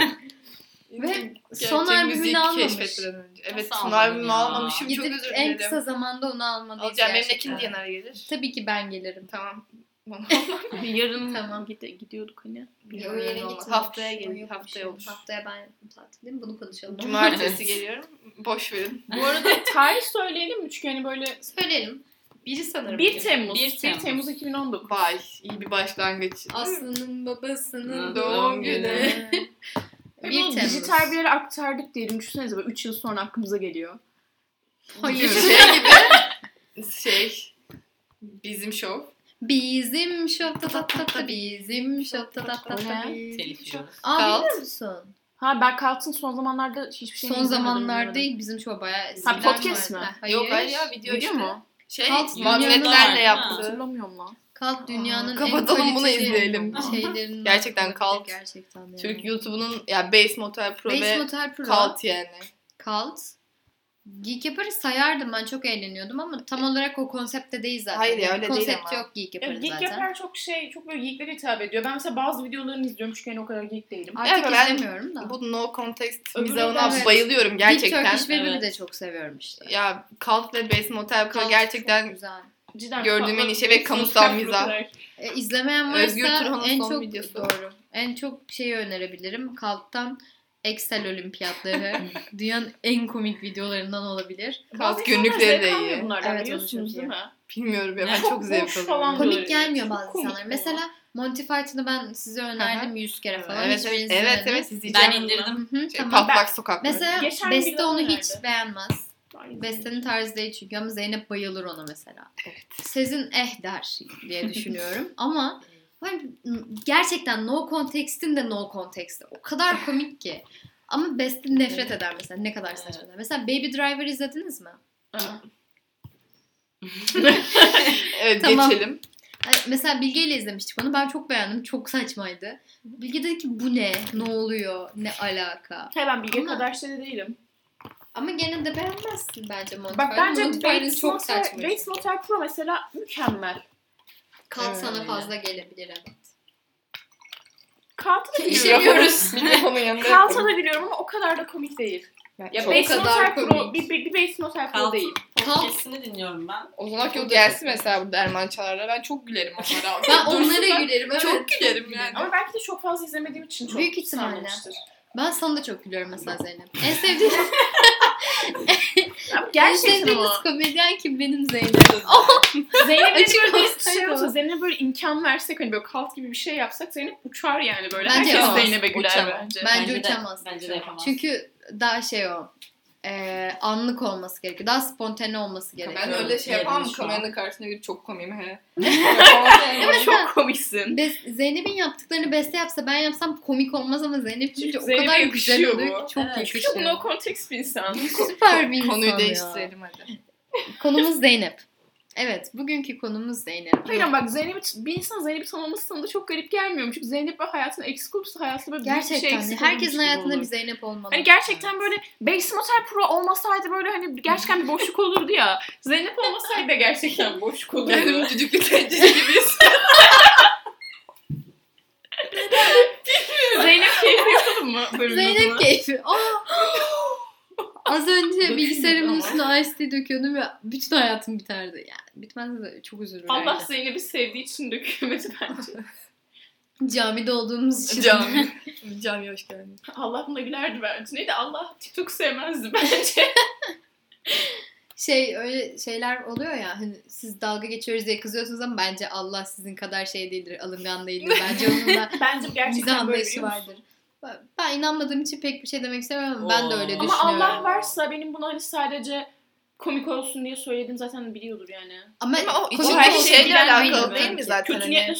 Ve Gerçek son albümünü almamış. önce. Evet Nasıl son albümünü almamışım. Çok Gidip özür en dilerim. kısa zamanda onu almalıyız Alacağım. Benim gerçekten. ikinci yanar gelir. Tabii ki ben gelirim. Tamam. Yarın Tamam. gide- gidiyorduk hani. Yere Olmaz. gitmemiş. Haftaya yokmuş Haftaya olur. Haftaya ben tatilde Bunu konuşalım. Cumartesi geliyorum. Boş verin. Bu arada tarih söyleyelim mi? Çünkü hani böyle Söyleyelim. Biri sanırım. 1 Temmuz. 1 1 Temmuz. Temmuz 2019. Vay. iyi bir başlangıç. Aslı'nın babasının doğum doğum günü. 1 bunu Temmuz. dijital bir yere aktardık diyelim. Düşünsenize böyle 3 yıl sonra aklımıza geliyor. Hayır. Şey gibi. Şey. Bizim şov. Bizim şop ta ta ta ta bizim şop ta ta ta ta O ne? bizim Telif yiyoruz. Aa Kalt. biliyor musun? Ha ben Kalt'ın son zamanlarda hiçbir şey Son zamanlar değil bizim şu bayağı eskiden podcast mi? Ha, Hayır. Yok hayır ya video, Video işte. mu? Şey Kalt magnetlerle dünyanın- yaptı. Hatırlamıyorum lan. Kalk dünyanın en kapatalım bunu kaliteli izleyelim. Şeylerinden Gerçekten Kalt. Gerçekten yani. Türk YouTube'unun ya Base Motel Pro Base ve Motel Pro, Kalt yani. Cult. Geek Yapar'ı sayardım ben çok eğleniyordum ama tam olarak o konseptte değil zaten. Hayır ya, öyle değil Konsept ama. yok Geek Ya, Yapar'ın geek zaten. yapar çok şey, çok böyle geeklere hitap ediyor. Ben mesela bazı videolarını izliyorum çünkü yani o kadar geek değilim. Artık Evet, ben- izlemiyorum da. Bu no context Öbürü mizahına evet. bayılıyorum Geek gerçekten. Turkish Web'i Evet. de çok seviyorum işte. Ya Kalt ve Base Motel Cult gerçekten çok güzel. Cidden Gördüğüm en iyi şey ve kamusal mizah. E, izlemeyen varsa Özgür Turhan'ın en son çok videosu. doğru. En çok şeyi önerebilirim. Kalk'tan Excel olimpiyatları dünyanın en komik videolarından olabilir. Bazı insanlar günlükleri de iyi. bunlardan Evet, biliyorsunuz değil mi? Bilmiyorum ya ben Çok çok zevk alıyorum. Komik gelmiyor bazı insanlara. Mesela Monty Python'ı ben size önerdim 100 kere falan. Evet Hiçbiriniz evet, evet evet izleyeceğim. Ben indirdim. Hı hı, Şey, tamam. Patlak sokakları. Mesela Geçen Beste onu önerdi. hiç beğenmez. Beste'nin tarzı değil çünkü ama Zeynep bayılır ona mesela. Sezin eh der diye düşünüyorum ama hani gerçekten no context'in de no context'i. O kadar komik ki. Ama Beste nefret eder mesela. Ne kadar saçma. der. Mesela Baby Driver izlediniz mi? Evet Tamam. geçelim. Mesela Bilge ile izlemiştik onu. Ben çok beğendim. Çok saçmaydı. Bilge dedi ki bu ne? Ne oluyor? Ne alaka? He ben Bilge Ama- kadar şey de değilim. Ama gene de beğenmezsin bence Monty Bak bence Bates çok Motel, saçma. Bates Motel Pro mesela mükemmel. Kalt sana Öyle. fazla gelebilir evet. Kalt'a da İşemiyoruz. Mikrofonun yanında. Kalt'a da biliyorum ama o kadar da komik değil. Ya kadar Motel Pro, komik. bir, bir, bir Bates Motel Pro değil. podcast'ini dinliyorum ben. O zaman ki o gelsin mesela burada Erman Çağlar'la. Ben çok gülerim onlara. Ben onlara gülerim. Evet. Çok gülerim yani. Ama belki de çok fazla izlemediğim için çok Büyük ihtimalle. Ben sana da çok gülüyorum mesela Zeynep. En sevdiğim, gerçekten o. komedyen kim benim Zeynep. Zeynep'e Açık böyle bir şey olsa. Zeynep'e böyle imkan versek hani böyle kalt gibi bir şey yapsak Zeynep uçar yani böyle. Bence Herkes yapamaz. Zeynep'e güler Uçamaz. bence. Bence de, uçamaz. Bence de yapamaz. Çünkü daha şey o. e, anlık olması gerekiyor. Daha spontane olması gerekiyor. Ben öyle şey yapamam. Kameranın karşısında gidip çok komiyim he. Evet, Çok komiksin. Bes- Zeynep'in yaptıklarını Beste yapsa ben yapsam komik olmaz ama Zeynep çünkü o Zeynep'e kadar güzel yakışıyor oluyor bu. ki çok Evet. Çok yakışıyor. no context bir insan. Süper bir insan Konuyu ya. değiştirelim hadi. Konumuz Zeynep. Evet bugünkü konumuz Zeynep. Hayır ama bak Zeynep'i bir insan Zeynep'i tanıması sana da çok garip gelmiyor mu? Çünkü Zeynep böyle hayatında eksik olursa hayatında böyle büyük bir şey Gerçekten eksik herkesin hayatında olur. bir Zeynep olmalı. Hani gerçekten böyle Bates Motel Pro olmasaydı böyle hani gerçekten bir boşluk olurdu ya. Zeynep olmasaydı gerçekten boşluk olurdu. Yani düdüklü tencere gibiyiz. Zeynep keyfi yapalım mı? Zeynep keyfi. Aa! Az önce bilgisayarımın üstüne Ice Tea döküyordum ve bütün hayatım biterdi. Yani bitmezdi de çok üzülürüm. Allah Zeynep'i sevdiği için dökülmedi bence. Camide olduğumuz için. Can. Can hoş geldin. Allah buna gülerdi bence. Neydi Allah TikTok sevmezdi bence. Şey öyle şeyler oluyor ya hani siz dalga geçiyoruz diye kızıyorsunuz ama bence Allah sizin kadar şey değildir, alıngan değildir. Bence onun da bence gerçekten böyle vardır. Ben- inanmadığım için pek bir şey demek istemiyorum ben de öyle Oo. Ama düşünüyorum. Allah varsa benim bunu hani sadece komik olsun diye söylediğim zaten biliyordur yani. Ama, Ama o olsun şeyle alakalı değil mi zaten? Kötü hani? niyetle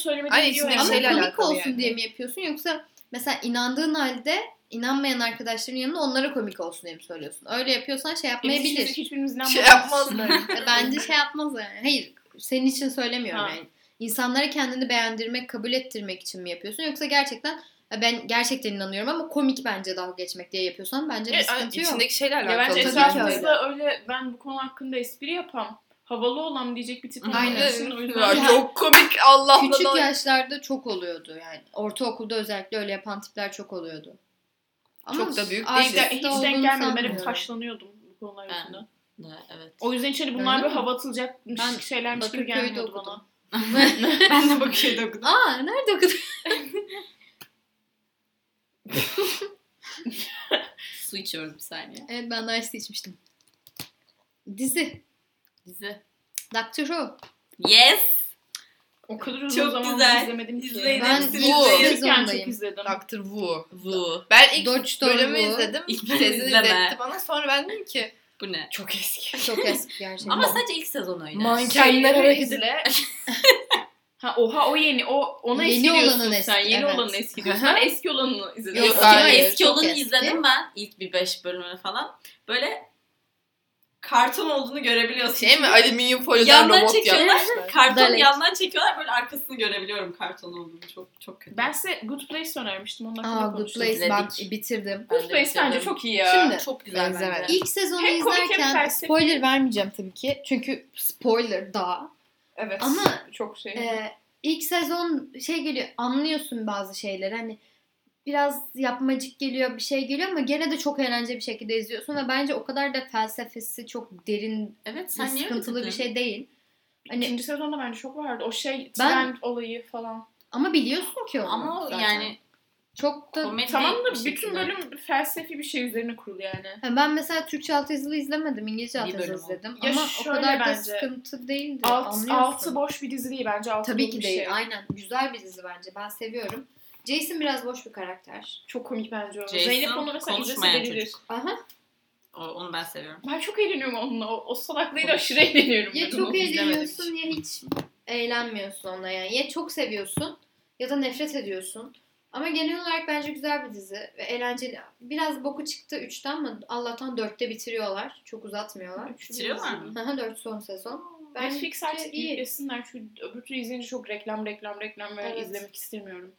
biliyor içinde yani. Ama komik olsun yani. diye mi yapıyorsun yoksa mesela inandığın halde inanmayan arkadaşların yanında onlara komik olsun diye mi söylüyorsun? Öyle yapıyorsan şey yapmayabilir. Hiçbirimiz, hiçbirimiz inanmaz. Şey yapmazlar. E, Bence şey yapmaz yani. Hayır senin için söylemiyorum Ha. yani. İnsanlara kendini beğendirmek, kabul ettirmek için mi yapıyorsun? Yoksa gerçekten ben gerçekten inanıyorum ama komik bence dalga geçmek diye yapıyorsan bence bir Evet, sıkıntı yok. içindeki şeyle Ya alakalı. bence Tabii ki etrafımızda öyle ben bu konu hakkında espri yapan havalı olan diyecek bir tip Aynen. için o yüzden Ya, çok komik Allah Küçük Allah. yaşlarda çok oluyordu yani. Ortaokulda özellikle öyle yapan tipler çok oluyordu. Çok da büyük hiç, de, da hiç denk gelmedi. Ben hep taşlanıyordum bu konular yüzünden. Ne, evet. O yüzden içeri bunlar Öyle böyle hava atılacakmış Ben şeylermiş gibi gelmiyordu okudum. bana. ben de Bakırköy'de okudum. Aa nerede okudun? Su içiyorum bir saniye. evet ben de Ice içmiştim. Dizi. Dizi. Doctor Who. Yes. O kadar uzun Çok zaman güzel. izlemedim ki. İzleyin Ben hepsini bu. Çocukken çok sezondayım. izledim. Dr. Wu. Wu. Ben ilk Dodge bölümü Wu. izledim. İlk İlk bölümü tezini izleme. izletti bana. Sonra ben dedim ki Bu ne? çok eski. Çok eski gerçekten. Ama sadece ilk sezon öyle. Mankenler Şeyleri hareket izle. Ha oha o yeni o ona Yeni eski diyorsun olanın sen. eski, Yeni evet. olanın eski diyorsun. Ben eski olanını izledim. Yok, Eski, hayır, eski olanı eski. izledim ben. ilk bir 5 bölümünü falan. Böyle karton olduğunu görebiliyorsun. Şey mi alüminyum folyodan Yandan robot çekiyorlar. Karton yandan çekiyorlar böyle arkasını görebiliyorum karton olduğunu. Çok çok kötü. Ben size Good Place önermiştim. Onun hakkında Aa Good. Place ben bitirdim. Good Ben de Place bence çok iyi ya. Şimdi çok güzel Benzemedim. bence. İlk sezonu Hem komik hem izlerken spoiler vermeyeceğim tabii ki. Çünkü spoiler daha. Evet. Ama çok şey. Ee, ilk sezon şey geliyor anlıyorsun bazı şeyleri hani biraz yapmacık geliyor bir şey geliyor ama gene de çok eğlenceli bir şekilde izliyorsun ve bence o kadar da felsefesi çok derin Evet ve sen sıkıntılı bir şey değil. Hani İkinci sezonda bence çok vardı. O şey Ben- trend olayı falan. ama biliyorsun ki onu Ama zaten. yani çok da komedi Tamam da bir bütün şekilde. bölüm felsefi bir şey üzerine kurulu yani. Ha, ben mesela Türkçe altyazılı izlemedim. İngilizce bölüm o. izledim. Ya ama o kadar da bence, sıkıntı değildi. Alt, anlıyorsun. altı boş bir dizi değil bence. Altı Tabii ki değil. Şey. Aynen. Güzel bir dizi bence. Ben seviyorum. Jason biraz boş bir karakter. Çok komik bence o. Jason Zeynep onu mesela konuşmayan çocuk. Aha. O- onu ben seviyorum. Ben çok eğleniyorum onunla. O, o salaklığıyla aşırı eğleniyorum. Ya çok onu. eğleniyorsun ya hiç eğlenmiyorsun ona yani. Ya çok seviyorsun ya da nefret ediyorsun. Ama genel olarak bence güzel bir dizi ve eğlenceli. Biraz boku çıktı 3'ten ama Allah'tan 4'te bitiriyorlar. Çok uzatmıyorlar. Bitiriyorlar mı? Aha 4 son sezon. Bence Netflix artık iyi. yüklesinler. Şu öbür türlü izleyince çok reklam reklam reklam ve Evet. izlemek istemiyorum.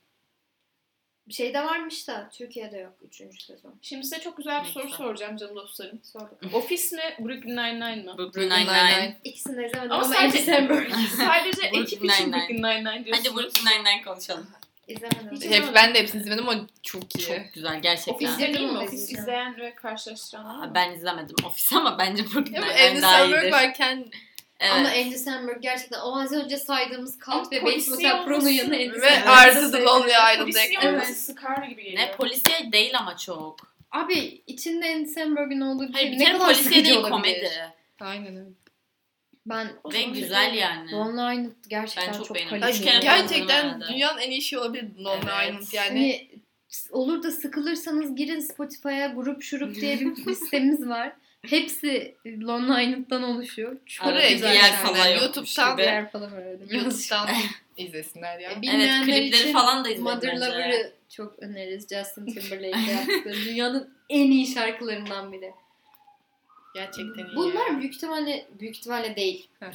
Bir şey de varmış da Türkiye'de yok 3. sezon. Şimdi size çok güzel bir Ne soru güzel. soracağım canım dostlarım. Sordum. Ofis mi Brooklyn Nine-Nine mı? Brooklyn Nine-Nine. İkisini de izlemedim Ama ama, sadece-. Sadece Brooklyn ekip için. Brooklyn Nine-Nine diyorsunuz. Hadi Brooklyn Nine-Nine konuşalım. İzlemedim. Hep, ben de hepsini izledim ama çok iyi. Çok güzel gerçekten. Ofis İzledim mi? Ofis izleyen ve mı? Ben izlemedim Ofis ama bence Brooklyn Ama Nine-Nine Andy daha iyidir. varken Evet. Ama Andy Samberg gerçekten o az önce saydığımız Kalt ve Bates mesela Pro'nun yanına Andy ve Samberg. Arda the Lonely Island'da olması sıkar gibi geliyor. Ne polisiye değil ama çok. Abi içinde Andy Samberg'in olduğu bir Hayır şey bir ne kere kadar polisiye sıkıcı değil olabilir. komedi. Aynen öyle. Ben O Ve zaman güzel şey- yani. Island gerçekten Ben çok, çok beğendim. kaliteli. Gerçekten dünyanın en iyi şey olabilir Long Evet. Island yani. Hani olur da sıkılırsanız girin Spotify'a grup şurup diye bir listemiz var. Hepsi Island'dan oluşuyor. Çok Arada güzel diğer falan YouTube'dan gibi. Diğer falan öyle. YouTube'dan izlesinler ya. E, Evet klipleri için falan da izledim Mother. Lover'ı çok öneririz. Justin Timberlake'le yaptıkları. Dünyanın en iyi şarkılarından biri. Gerçekten iyi. Bunlar büyük ihtimalle büyük ihtimalle değil.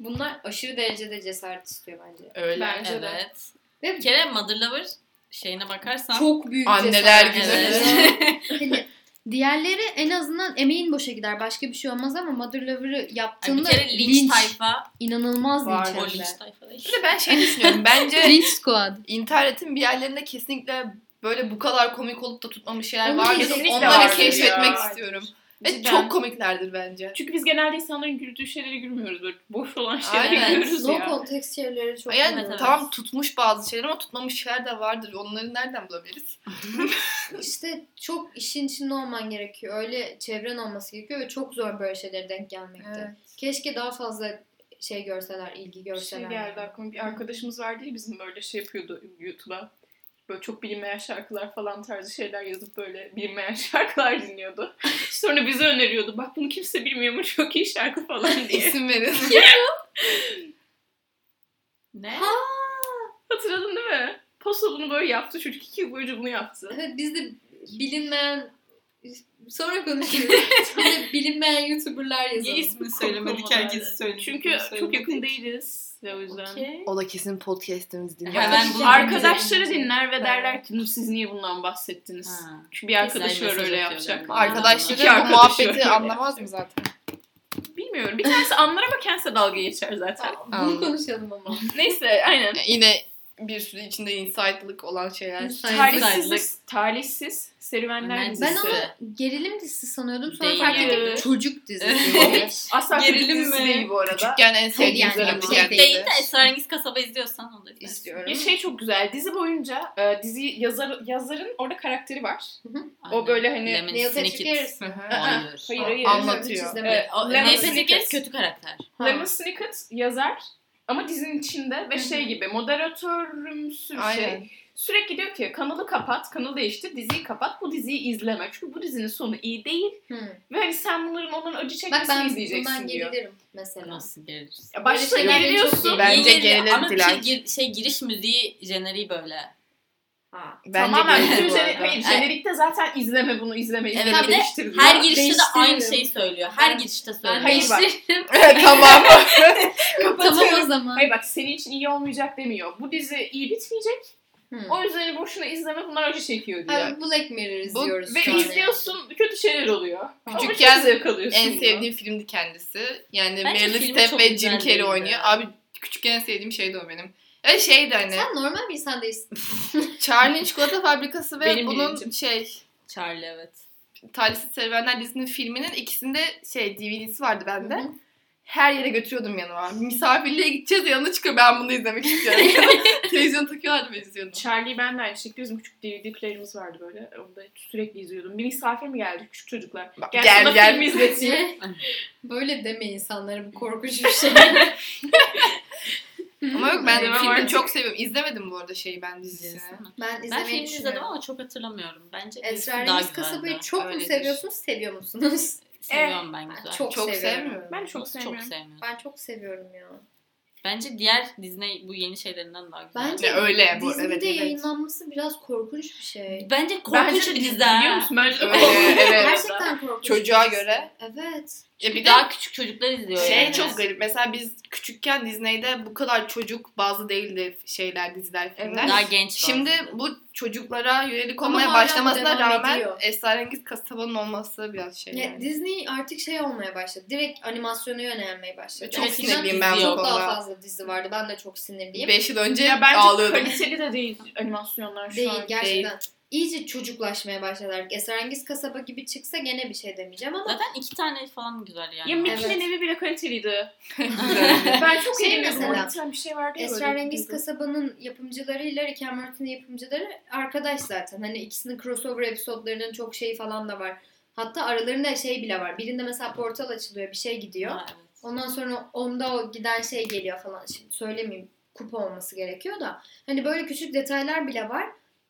Bunlar aşırı derecede cesaret istiyor bence. öyle. Bence de. Evet. Ve Bir kere Mother Lover şeyine bakarsan. çok büyük Anneler cesaret. günü. Evet. hani diğerleri en azından emeğin boşa gider. Başka bir şey olmaz ama Mother Lover'ı Yani bir yaptığında kere linç, tayfa. inanılmaz Var. linç O de. linç tayfa değil. Bir de ben şey düşünüyorum. Bence Linç Squad. internetin bir yerlerinde kesinlikle böyle bu kadar komik olup da tutmamış şeyler Onu vardır. Onları vardır keşfetmek ya. istiyorum. Ve Cidden. çok komiklerdir bence. Çünkü biz genelde insanların güldüğü şeyleri gülmüyoruz. Böyle boş olan şeyleri Aynen. gülüyoruz No ya. context şeyleri çok Yani Evet, evet. tamam tutmuş bazı şeyler ama tutmamış şeyler de vardır. Onları nereden bulabiliriz? İşte çok işin içinde olman gerekiyor. Öyle çevren olması gerekiyor ve çok zor böyle şeylere denk gelmekte. Keşke daha fazla şey görseler, ilgi Bir şey görseler. geldi aklıma. Bir arkadaşımız vardı ya bizim böyle şey yapıyordu YouTube'a. Böyle çok bilinmeyen şarkılar falan tarzı şeyler yazıp böyle bilinmeyen şarkılar dinliyordu. Sonra bize öneriyordu. Bak bunu kimse bilmiyor mu çok iyi şarkı falan diye. İsim verin. Ne? Hatırladın değil mi? Posta bunu böyle yaptı. Çocuk iki yıl boyunca bunu yaptı. Evet biz de bilinmeyen sonra konuşuruz. de bilinmeyen YouTuber'lar yazalım. Niye ismini söylemedik olmalardı. herkes söyledi. Çünkü çok yakın değiliz. Ve o yüzden. Okey. O da kesin podcast'imiz dinler. Hemen bunu Arkadaşları dinler ve derler ki siz niye bundan bahsettiniz? Ha. Çünkü bir arkadaşı var öyle yapacak. Arkadaşları bu muhabbeti anlamaz mı zaten? Bilmiyorum. Bir tanesi anlar ama kendisi dalga geçer zaten. Bunu konuşalım ama. Neyse aynen. Yine bir sürü içinde insight'lık olan şeyler. Insight. Talihsiz, talihsiz serüvenler Ben- dizisi. Ben onu gerilim dizisi sanıyordum. Sonra Değil. fark ettim çocuk dizisi. Asla Gerilim dizisi mi? değil bu arada. Küçükken en sevdiğim yani bir şey değil. Değil de Esrarengiz Kasaba izliyorsan onu da izlersin. istiyorum. Ya şey çok güzel. Dizi boyunca e, dizi yazar yazarın orada karakteri var. Aynen. O böyle hani- Lemon Neil Patrick. Harris. Hayır. Hayır. Anlatıyor. Lemon Patrick Snicket. kötü karakter. Lemon Snicket yazar. Ama dizinin içinde ve şey gibi moderatörümsü bir Aynen. şey. Sürekli diyor ki kanalı kapat, kanalı değiştir, diziyi kapat, bu diziyi izleme. Çünkü bu dizinin sonu iyi değil. Hı. Ve hani sen bunların onların acı Bak çekmesini ben izleyeceksin diyor. gerilirim mesela. Nasıl geliriz? Ya başta Böyle şeyler beni geriliyorsun. Bence Yeni- gerilir Ama şey, gir- şey giriş müziği jeneriği böyle. Ha. Bence Tamamen gelir bütün bu jener- arada. hayır, jenerikte zaten izleme bunu izleme izleme Evet, bir de. Her girişte de Değiştiririm. aynı şeyi söylüyor. Her Ben- girişte söylüyor. Hayır bak. değiştiririm. tamam. tamam o zaman. Hayır bak senin için iyi olmayacak demiyor. Bu dizi iyi bitmeyecek. Hı. O yüzden boşuna izleme bunlar acı çekiyor diyor. Abi Black Mirror izliyoruz Ve şu an izliyorsun kötü şeyler oluyor. Ama Küçükken zevk alıyorsun. en bundan. sevdiğim filmdi kendisi. Yani Bence Meryl filmi Streep çok ve güzel Jim Carrey değildi. oynuyor. Abi küçükken en sevdiğim şeydi o benim. Öyle şeydi hani. Sen normal bir insan değilsin. Charlie'nin çikolata fabrikası ve Benim bunun birincim. şey Charlie evet. Talihsiz Serüvenler dizinin filminin ikisinde şey DVD'si vardı bende. Hı hı. Her yere götürüyordum yanıma. Misafirliğe gideceğiz yanına çıkıyor ben bunu izlemek istiyorum. Televizyon takıyorlardı ben izliyordum. Charlie ben de aynı şekilde bizim küçük DVD player'ımız vardı böyle. Onu da sürekli izliyordum. Bir misafir mi geldi küçük çocuklar? Bak, Gel, gel, gel. film izleteyim. Böyle deme insanlara bu korkunç bir şey. Ama yok ben filmi artık. çok seviyorum. İzlemedim bu arada şeyi ben dizisini. Ben Ben filmi izledim ama çok hatırlamıyorum. Bence güzeldi. Kasaba'yı çok mu Öyledir. seviyorsunuz, seviyor musunuz? Seviyorum ben Ben güzel. çok, Çok seviyorum. sevmiyorum. Ben çok çok sevmiyorum. sevmiyorum. Ben çok seviyorum ya. Bence diğer Disney bu yeni şeylerinden daha güzel. Bence Ya öyle bu, Disney'de evet, evet. yayınlanması biraz korkunç bir şey. Bence korkunç Bence bir dizi. biliyor musun? Bence Öyle, evet. Gerçekten korkunç. Çocuğa göre. Evet. Ya Bir daha küçük çocuklar izliyor şey yani. çok garip. Mesela biz küçükken Disney'de bu kadar çocuk bazı değildi şeyler, diziler, filmler. Daha genç Şimdi bazı. bu çocuklara yönelik Ama olmaya hala başlamasına devam rağmen ediyor. esrarengiz kasabanın olması biraz şey Ya, yani. Disney artık şey olmaya başladı. Direkt animasyona yönelmeye başladı. Çok Eskiden sinirliyim ben bu Çok daha konuda. fazla dizi vardı. Ben de çok sinirliyim. 5 yıl önce Ya bence ağlıyordum. kaliteli de değil animasyonlar şu Değil an. gerçekten. İyice çocuklaşmaya başladılar. Esrarengiz kasaba gibi çıksa gene bir şey demeyeceğim ama Zaten iki tane falan güzel yani. Ya Mickey'nin Evet. evi bile kaliteliydi. Güzeldi. Ben çok Şey mesela, bir şey vardı ya. Esrarengiz. Kasabanın yapımcılarıyla Rick and Morty'nin yapımcıları arkadaş zaten. Hani ikisinin crossover episodlarının çok şeyi falan da var. Hatta aralarında şey bile var. Birinde mesela portal açılıyor, bir şey gidiyor. Ha, evet. Ondan sonra onda o giden şey geliyor falan. Şimdi söylemeyeyim kupa olması gerekiyor da. Hani böyle küçük detaylar bile var.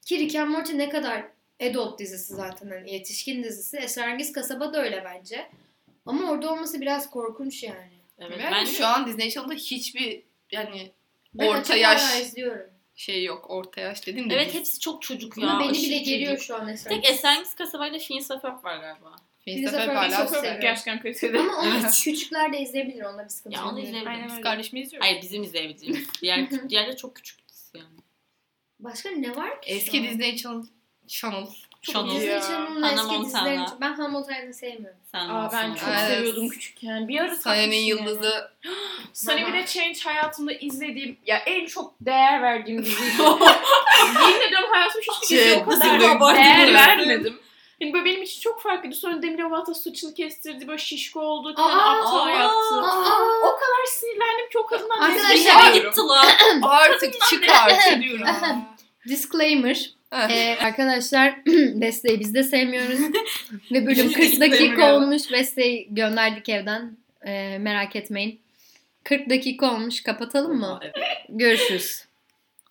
Ki Rick and Morty ne kadar adult dizisi zaten hani yetişkin dizisi. Esrarengiz Kasaba da öyle bence. Ama orada olması biraz korkunç yani. Evet, Yani bence şu an Disney Channel'da hiçbir yani Ben orta yaş izliyorum. şey yok. Orta yaş dedim de. Evet biz- hepsi çok çocuk ya. Ama beni bile geriyor çocuk. şu an Tek Esrarengiz. Kasabayla Phineas ve Ferb var galiba. Filiz hala seviyorum. gerçekten kaliteli. Ama onu küçükler de izleyebilir. Onda bir sıkıntı Ya yok. onu izleyebilirim. Aynen Biz kardeşimi izliyoruz. Hayır bizim izleyebileceğimiz. Diğer, diğerleri çok küçük yani. Başka ne var ki Eski? Disney Channel. Channel. Channel. iyi Disney. Channel'ın Hannah eski Montana. dizilerini... Ben Hannah Montana'yı sevmiyorum. Sen Aa, ben çok Evet. seviyordum küçükken. Bir ara Sane'nin takmıştım yıldızı. Sunny bir de Change hayatımda izlediğim ya en çok değer verdiğim diziydi. Yemin ediyorum hayatımda hiçbir Şey, o kadar bizim de değer vermedim. Yani böyle benim için çok farklıydı. Sonra Demi Lovato saçını kestirdi. Böyle şişko oldu. Kendi Aa, aptal aa, yaptı. Aa, O kadar sinirlendim ki o kadından Arkadaşlar- nefret Dışarı ediyorum. gitti lan. Artık çık artık. diyorum. Disclaimer. Heh. Ee, arkadaşlar Beste'yi biz de sevmiyoruz. Ve bölüm Üçüncü 40 disclaimer dakika olmuş. Beste'yi gönderdik evden. Ee, merak etmeyin. 40 dakika olmuş. Kapatalım mı? Görüşürüz.